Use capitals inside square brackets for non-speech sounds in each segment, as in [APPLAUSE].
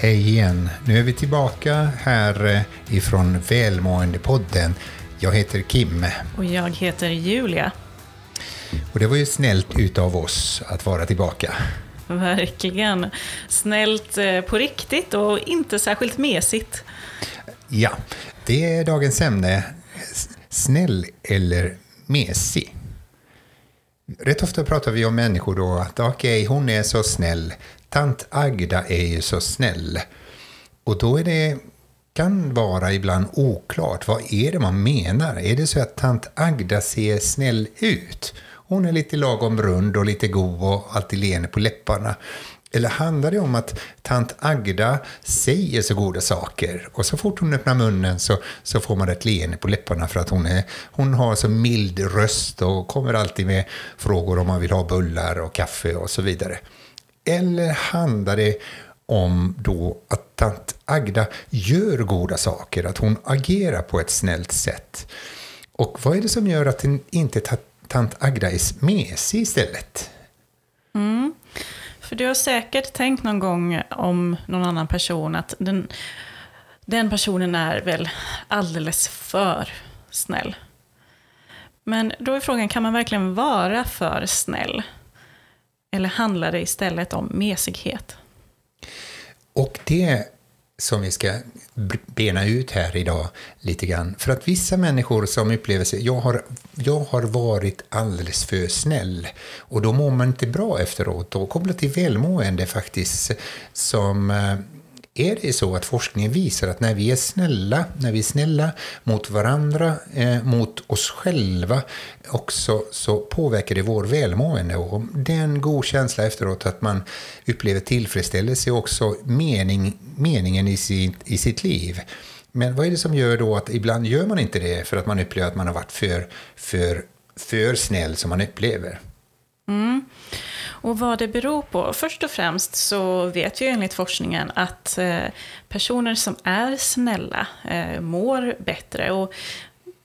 Hej igen! Nu är vi tillbaka här eh, ifrån Välmåendepodden. Jag heter Kim. Och jag heter Julia. Och det var ju snällt utav oss att vara tillbaka. Verkligen. Snällt eh, på riktigt och inte särskilt mesigt. Ja, det är dagens ämne. Snäll eller mesig? Rätt ofta pratar vi om människor då att okej, okay, hon är så snäll. Tant Agda är ju så snäll. Och då är det kan vara ibland oklart. Vad är det man menar? Är det så att tant Agda ser snäll ut? Hon är lite lagom rund och lite god och alltid leende på läpparna. Eller handlar det om att tant Agda säger så goda saker och så fort hon öppnar munnen så, så får man ett leende på läpparna för att hon, är, hon har så mild röst och kommer alltid med frågor om man vill ha bullar och kaffe och så vidare. Eller handlar det om då att tant Agda gör goda saker, att hon agerar på ett snällt sätt? Och vad är det som gör att inte tant Agda är mesig istället? Mm. För du har säkert tänkt någon gång om någon annan person att den, den personen är väl alldeles för snäll. Men då är frågan, kan man verkligen vara för snäll? Eller handlar det istället om mesighet? Och det som vi ska bena ut här idag lite grann. För att vissa människor som upplever sig, jag har, jag har varit alldeles för snäll och då mår man inte bra efteråt. Och kopplat till välmående faktiskt, som eh, är det så att forskningen visar att när vi är snälla, när vi är snälla mot varandra, eh, mot oss själva också, så påverkar det vår välmående. Och det är en god känsla efteråt att man upplever tillfredsställelse och också mening, meningen i, sin, i sitt liv. Men vad är det som gör då att ibland gör man inte det för att man upplever att man har varit för, för, för snäll som man upplever? Mm. Och vad det beror på? Först och främst så vet vi enligt forskningen att eh, personer som är snälla eh, mår bättre. Och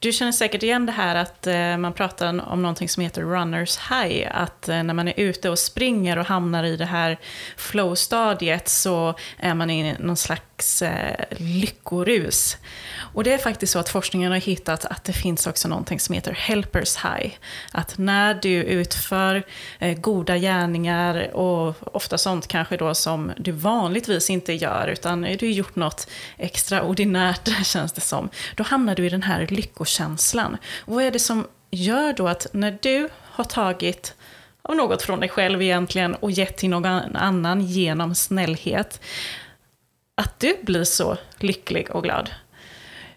du känner säkert igen det här att eh, man pratar om någonting som heter runners high. Att eh, när man är ute och springer och hamnar i det här flow-stadiet så är man i någon slags eh, lyckorus. Och det är faktiskt så att forskningen har hittat att det finns också någonting som heter helpers high. Att när du utför goda gärningar och ofta sånt kanske då som du vanligtvis inte gör, utan du gjort något extraordinärt [LAUGHS] känns det som, då hamnar du i den här lyckokänslan. Och vad är det som gör då att när du har tagit av något från dig själv egentligen och gett till någon annan genom snällhet, att du blir så lycklig och glad.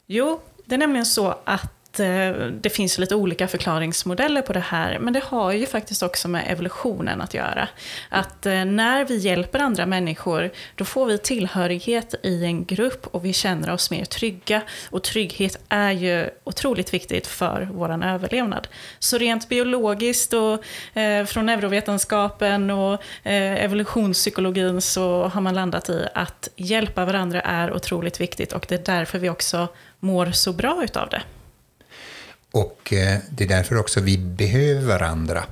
Jo, det är nämligen så att Eh, det finns lite olika förklaringsmodeller på det här, men det har ju faktiskt också med evolutionen att göra. Att eh, när vi hjälper andra människor, då får vi tillhörighet i en grupp och vi känner oss mer trygga. Och trygghet är ju otroligt viktigt för vår överlevnad. Så rent biologiskt och eh, från neurovetenskapen och eh, evolutionspsykologin så har man landat i att hjälpa varandra är otroligt viktigt och det är därför vi också mår så bra utav det. Och eh, det är därför också vi behöver varandra.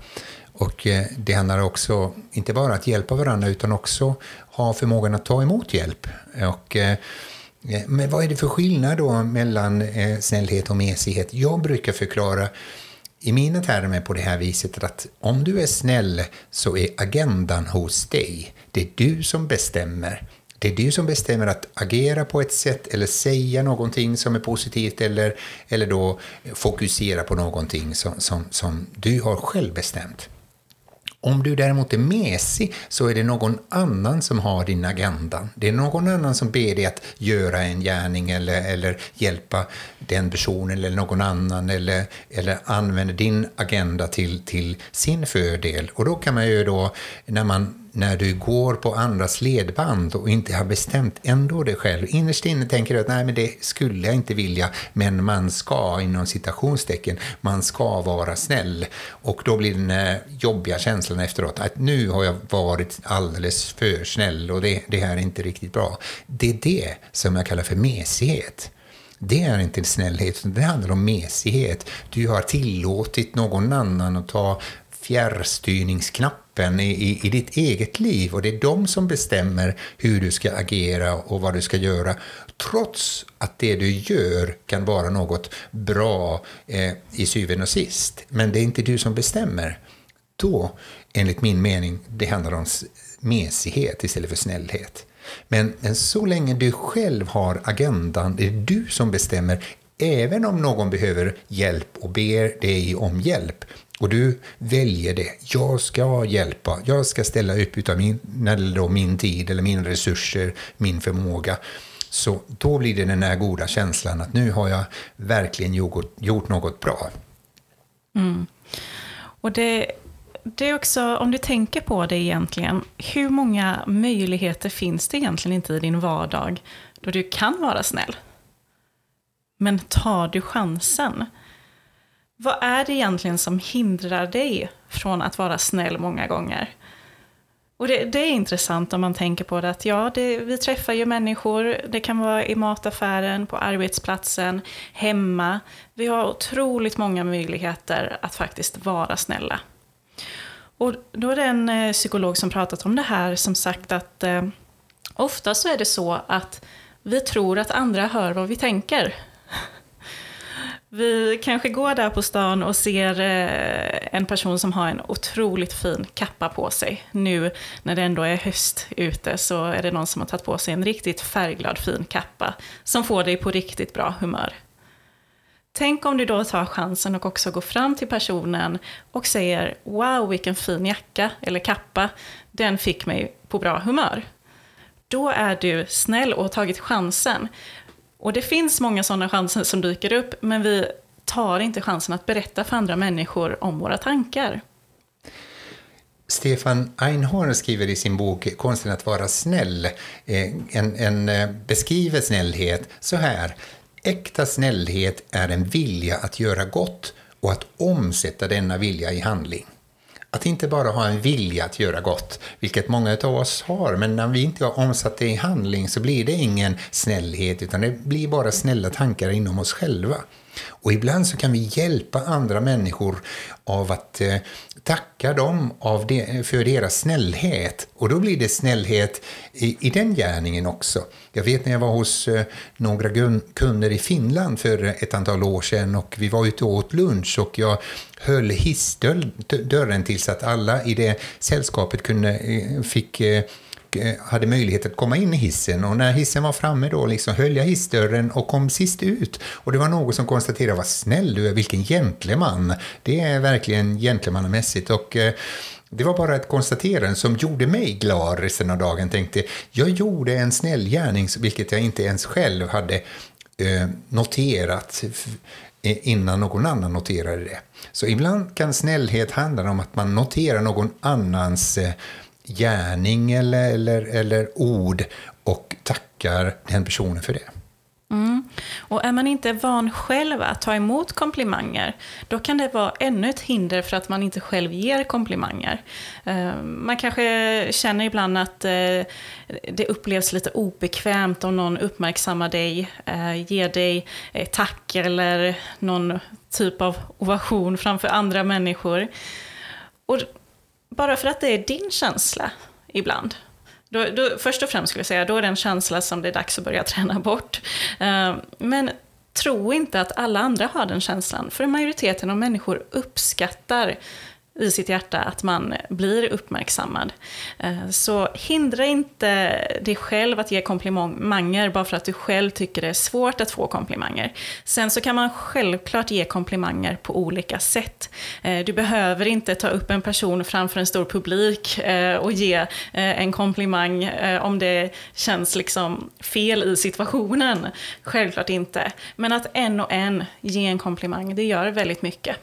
Och eh, det handlar också, inte bara att hjälpa varandra, utan också ha förmågan att ta emot hjälp. Och, eh, men vad är det för skillnad då mellan snällhet och mesighet? Jag brukar förklara i mina termer på det här viset att om du är snäll så är agendan hos dig. Det är du som bestämmer. Det är du som bestämmer att agera på ett sätt eller säga någonting som är positivt eller, eller då fokusera på någonting som, som, som du har själv bestämt. Om du däremot är mesig så är det någon annan som har din agenda. Det är någon annan som ber dig att göra en gärning eller, eller hjälpa den personen eller någon annan eller, eller använder din agenda till, till sin fördel. Och då kan man ju då, när man när du går på andras ledband och inte har bestämt ändå det själv. Innerst inne tänker du att nej, men det skulle jag inte vilja, men man ska inom citationstecken, man ska vara snäll. Och då blir den eh, jobbiga känslan efteråt att nu har jag varit alldeles för snäll och det, det här är inte riktigt bra. Det är det som jag kallar för mesighet. Det är inte snällhet, det handlar om mesighet. Du har tillåtit någon annan att ta fjärrstyrningsknappen i, i, i ditt eget liv och det är de som bestämmer hur du ska agera och vad du ska göra trots att det du gör kan vara något bra eh, i syvende och sist. Men det är inte du som bestämmer. Då, enligt min mening, det handlar om mesighet istället för snällhet. Men, men så länge du själv har agendan, det är du som bestämmer, även om någon behöver hjälp och ber dig om hjälp, och du väljer det. Jag ska hjälpa. Jag ska ställa upp utav min, eller min tid, eller mina resurser, min förmåga. Så då blir det den här goda känslan att nu har jag verkligen gjort, gjort något bra. Mm. Och det, det är också, om du tänker på det egentligen, hur många möjligheter finns det egentligen inte i din vardag då du kan vara snäll? Men tar du chansen? Vad är det egentligen som hindrar dig från att vara snäll många gånger? Och det, det, är intressant om man tänker på det att ja, det, vi träffar ju människor, det kan vara i mataffären, på arbetsplatsen, hemma. Vi har otroligt många möjligheter att faktiskt vara snälla. Och då är det en eh, psykolog som pratat om det här som sagt att eh, ofta så är det så att vi tror att andra hör vad vi tänker. Vi kanske går där på stan och ser eh, en person som har en otroligt fin kappa på sig. Nu när det ändå är höst ute så är det någon som har tagit på sig en riktigt färgglad fin kappa som får dig på riktigt bra humör. Tänk om du då tar chansen och också går fram till personen och säger “Wow, vilken fin jacka eller kappa, den fick mig på bra humör”. Då är du snäll och har tagit chansen. Och det finns många sådana chanser som dyker upp, men vi tar inte chansen att berätta för andra människor om våra tankar. Stefan Einhorn skriver i sin bok Konsten att vara snäll, eh, en, en eh, beskriver snällhet så här. Äkta snällhet är en vilja att göra gott och att omsätta denna vilja i handling. Att inte bara ha en vilja att göra gott, vilket många av oss har, men när vi inte har omsatt det i handling så blir det ingen snällhet, utan det blir bara snälla tankar inom oss själva. Och ibland så kan vi hjälpa andra människor av att eh, tacka dem av det, för deras snällhet. Och då blir det snällhet i, i den gärningen också. Jag vet när jag var hos eh, några kunder i Finland för ett antal år sedan och vi var ute och åt lunch och jag höll hissdörren tills att alla i det sällskapet kunde, eh, fick eh, Eh, hade möjlighet att komma in i hissen och när hissen var framme då liksom höll jag hissdörren och kom sist ut. Och det var någon som konstaterade, vad snäll du är, vilken gentleman. Det är verkligen gentlemannamässigt och eh, det var bara ett konstaterande som gjorde mig glad resten av dagen. Tänkte, jag gjorde en snäll gärning, vilket jag inte ens själv hade eh, noterat innan någon annan noterade det. Så ibland kan snällhet handla om att man noterar någon annans eh, gärning eller, eller, eller ord och tackar den personen för det. Mm. Och är man inte van själv att ta emot komplimanger, då kan det vara ännu ett hinder för att man inte själv ger komplimanger. Eh, man kanske känner ibland att eh, det upplevs lite obekvämt om någon uppmärksammar dig, eh, ger dig tack eller någon typ av ovation framför andra människor. Och bara för att det är din känsla ibland. Då, då, först och främst skulle jag säga, då är det en känsla som det är dags att börja [LAUGHS] träna bort. Eh, men tro inte att alla andra har den känslan, för majoriteten av människor uppskattar i sitt hjärta att man blir uppmärksammad. Eh, så hindra inte dig själv att ge komplimanger bara för att du själv tycker det är svårt att få komplimanger. Sen så kan man självklart ge komplimanger på olika sätt. Eh, du behöver inte ta upp en person framför en stor publik eh, och ge en komplimang om det känns liksom fel i situationen. Självklart inte. Men att en och en ge en komplimang, det gör väldigt mycket.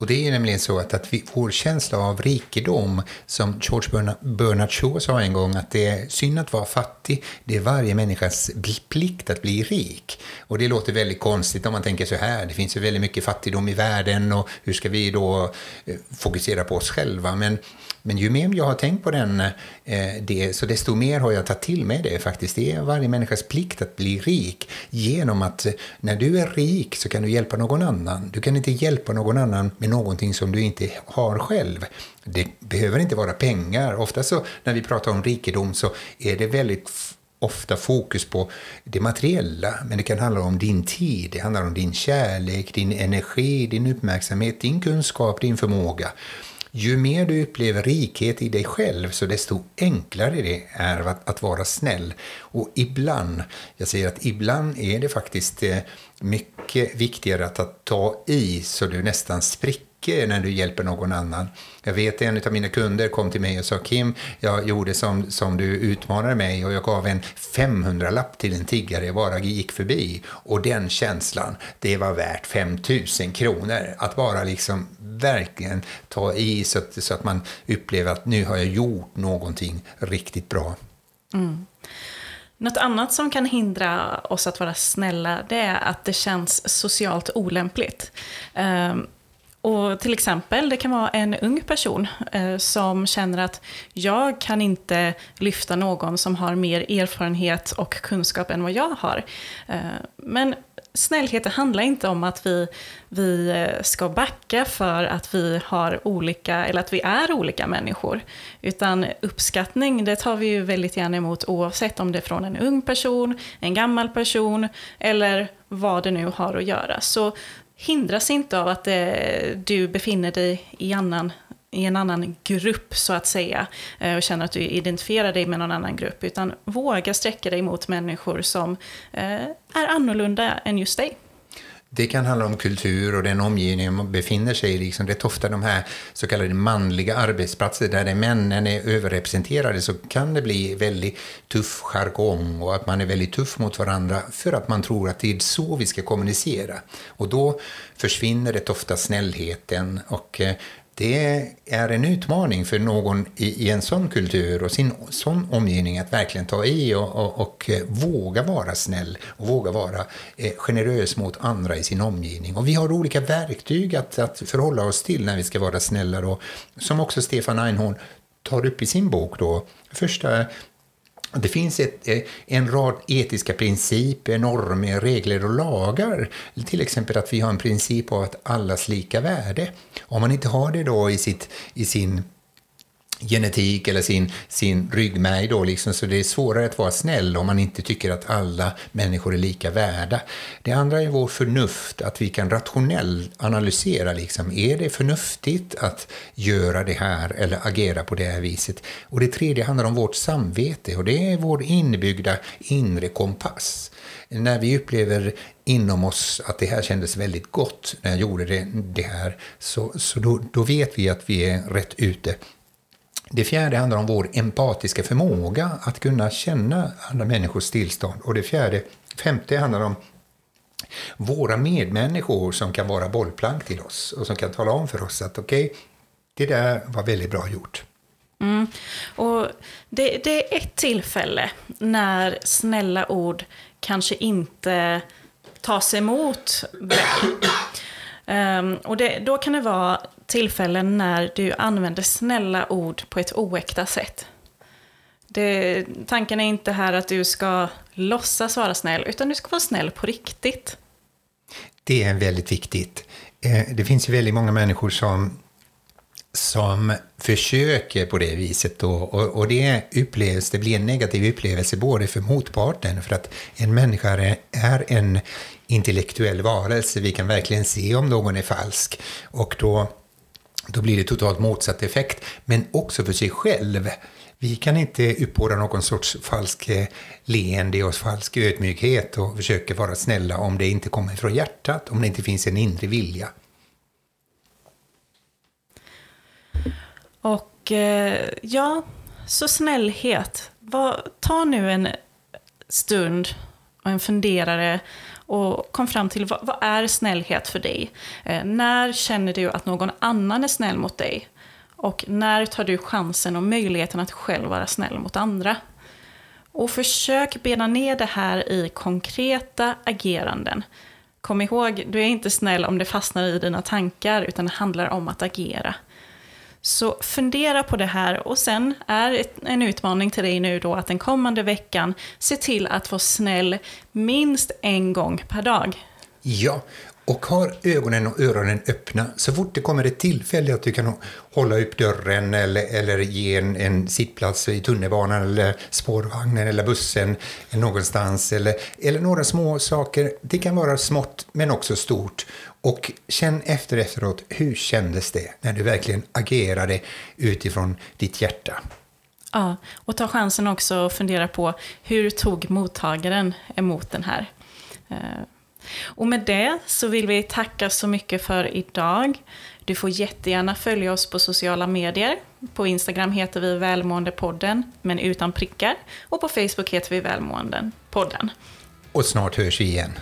Och det är nämligen så att, att vi, vår känsla av rikedom, som George Bernard Shaw sa en gång, att det är synd att vara fattig, det är varje människas plikt att bli rik. Och det låter väldigt konstigt om man tänker så här, det finns ju väldigt mycket fattigdom i världen och hur ska vi då eh, fokusera på oss själva? Men men ju mer jag har tänkt på den, eh, det, så desto mer har jag tagit till mig det faktiskt. Det är varje människas plikt att bli rik genom att eh, när du är rik så kan du hjälpa någon annan. Du kan inte hjälpa någon annan med med någonting som du inte har själv. Det behöver inte vara pengar. Ofta så när vi pratar om rikedom så är det väldigt ofta fokus på det materiella, men det kan handla om din tid, det handlar om din kärlek, din energi, din uppmärksamhet, din kunskap, din förmåga. Ju mer du upplever rikhet i dig själv, så desto enklare det är att, att vara snäll. Och ibland, jag säger att ibland är det faktiskt eh, mycket viktigare att ta i så du nästan spricker mycket när du hjälper någon annan. Jag vet en av mina kunder kom till mig och sa Kim, jag gjorde som, som du utmanade mig och jag gav en 500-lapp till en tiggare jag bara gick förbi. Och den känslan, det var värt 5000 kronor. Att bara liksom verkligen ta i så att, så att man upplever att nu har jag gjort någonting riktigt bra. Mm. Något annat som kan hindra oss att vara snälla, det är att det känns socialt olämpligt. Um, och till exempel, det kan vara en ung person eh, som känner att jag kan inte lyfta någon som har mer erfarenhet och kunskap än vad jag har. Eh, men snällhet handlar inte om att vi, vi eh, ska backa för att vi har olika, eller att vi är olika människor. Utan uppskattning, det tar vi ju väldigt gärna emot oavsett om det är från en ung person, en gammal person eller vad det nu har att göra. Så hindras inte av att eh, du befinner dig i, annan, i en annan grupp, så att säga, eh, och känner att du identifierar dig med någon annan grupp, utan våga sträcka dig mot människor som eh, är annorlunda än just dig. Det kan handla om kultur och den omgivning man befinner sig i. Liksom. Det är ofta de här så kallade manliga arbetsplatser där männen är överrepresenterade så kan det bli väldigt tuff jargong och att man är väldigt tuff mot varandra för att man tror att det är så vi ska kommunicera. Och då försvinner det ofta snällheten och eh, det är en utmaning för någon i, i en sån kultur och sin sån omgivning att verkligen ta i och, och, och eh, våga vara snäll och våga vara eh, generös mot andra i sin omgivning. Och vi har olika verktyg att, att förhålla oss till när vi ska vara snälla. Då, som också Stefan Einhorn tar upp i sin bok. Då. Första det finns ett, eh, en rad etiska principer, normer, regler och lagar. Till exempel att vi har en princip av att allas lika värde. Om man inte har det då i, sitt, i sin genetik eller sin, sin ryggmärg då liksom, så det är svårare att vara snäll om man inte tycker att alla människor är lika värda. Det andra är vår förnuft, att vi kan rationellt analysera liksom, är det förnuftigt att göra det här eller agera på det här viset? Och det tredje handlar om vårt samvete och det är vår inbyggda inre kompass. När vi upplever inom oss att det här kändes väldigt gott när jag gjorde det, det här, så, så då, då vet vi att vi är rätt ute det fjärde handlar om vår empatiska förmåga att kunna känna andra människors tillstånd. Och det fjärde, femte handlar om våra medmänniskor som kan vara bollplank till oss och som kan tala om för oss att okej, okay, det där var väldigt bra gjort. Mm. Och det, det, är ett tillfälle när snälla ord kanske inte tas emot väl. Um, och det, då kan det vara tillfällen när du använder snälla ord på ett oäkta sätt. Det, tanken är inte här att du ska låtsas vara snäll, utan du ska vara snäll på riktigt. Det är väldigt viktigt. Eh, det finns ju väldigt många människor som, som försöker på det viset då, och, och det upplevs, det blir en negativ upplevelse både för motparten, för att en människa är en intellektuell varelse, vi kan verkligen se om någon är falsk, och då då blir det totalt motsatt effekt, men också för sig själv. Vi kan inte uppbåda någon sorts falsk eh, leende och falsk ödmjukhet och försöka vara snälla om det inte kommer från hjärtat, om det inte finns en inre vilja. Och eh, ja, så snällhet. Ta nu en stund och en funderare och kom fram till vad, vad är snällhet för dig? Eh, när känner du att någon annan är snäll mot dig? Och när tar du chansen och möjligheten att själv vara snäll mot andra? Och försök bena ner det här i konkreta ageranden. Kom ihåg, du är inte snäll om det fastnar i dina tankar, utan det handlar om att agera. Så fundera på det här och sen är en utmaning till dig nu då att den kommande veckan se till att vara snäll minst en gång per dag. Ja, och har ögonen och öronen öppna så fort det kommer ett tillfälle att du kan hålla upp dörren eller, eller ge en, en sittplats i tunnelbanan eller spårvagnen eller bussen eller någonstans eller, eller några små saker. Det kan vara smått men också stort. Och känn efter efteråt, hur kändes det när du verkligen agerade utifrån ditt hjärta? Ja, och ta chansen också att fundera på hur tog mottagaren emot den här? Eh, och med det så vill vi tacka så mycket för idag. Du får jättegärna följa oss på sociala medier. På Instagram heter vi Välmåendepodden, men utan prickar. Och på Facebook heter vi Välmåendepodden. Och snart hörs vi igen.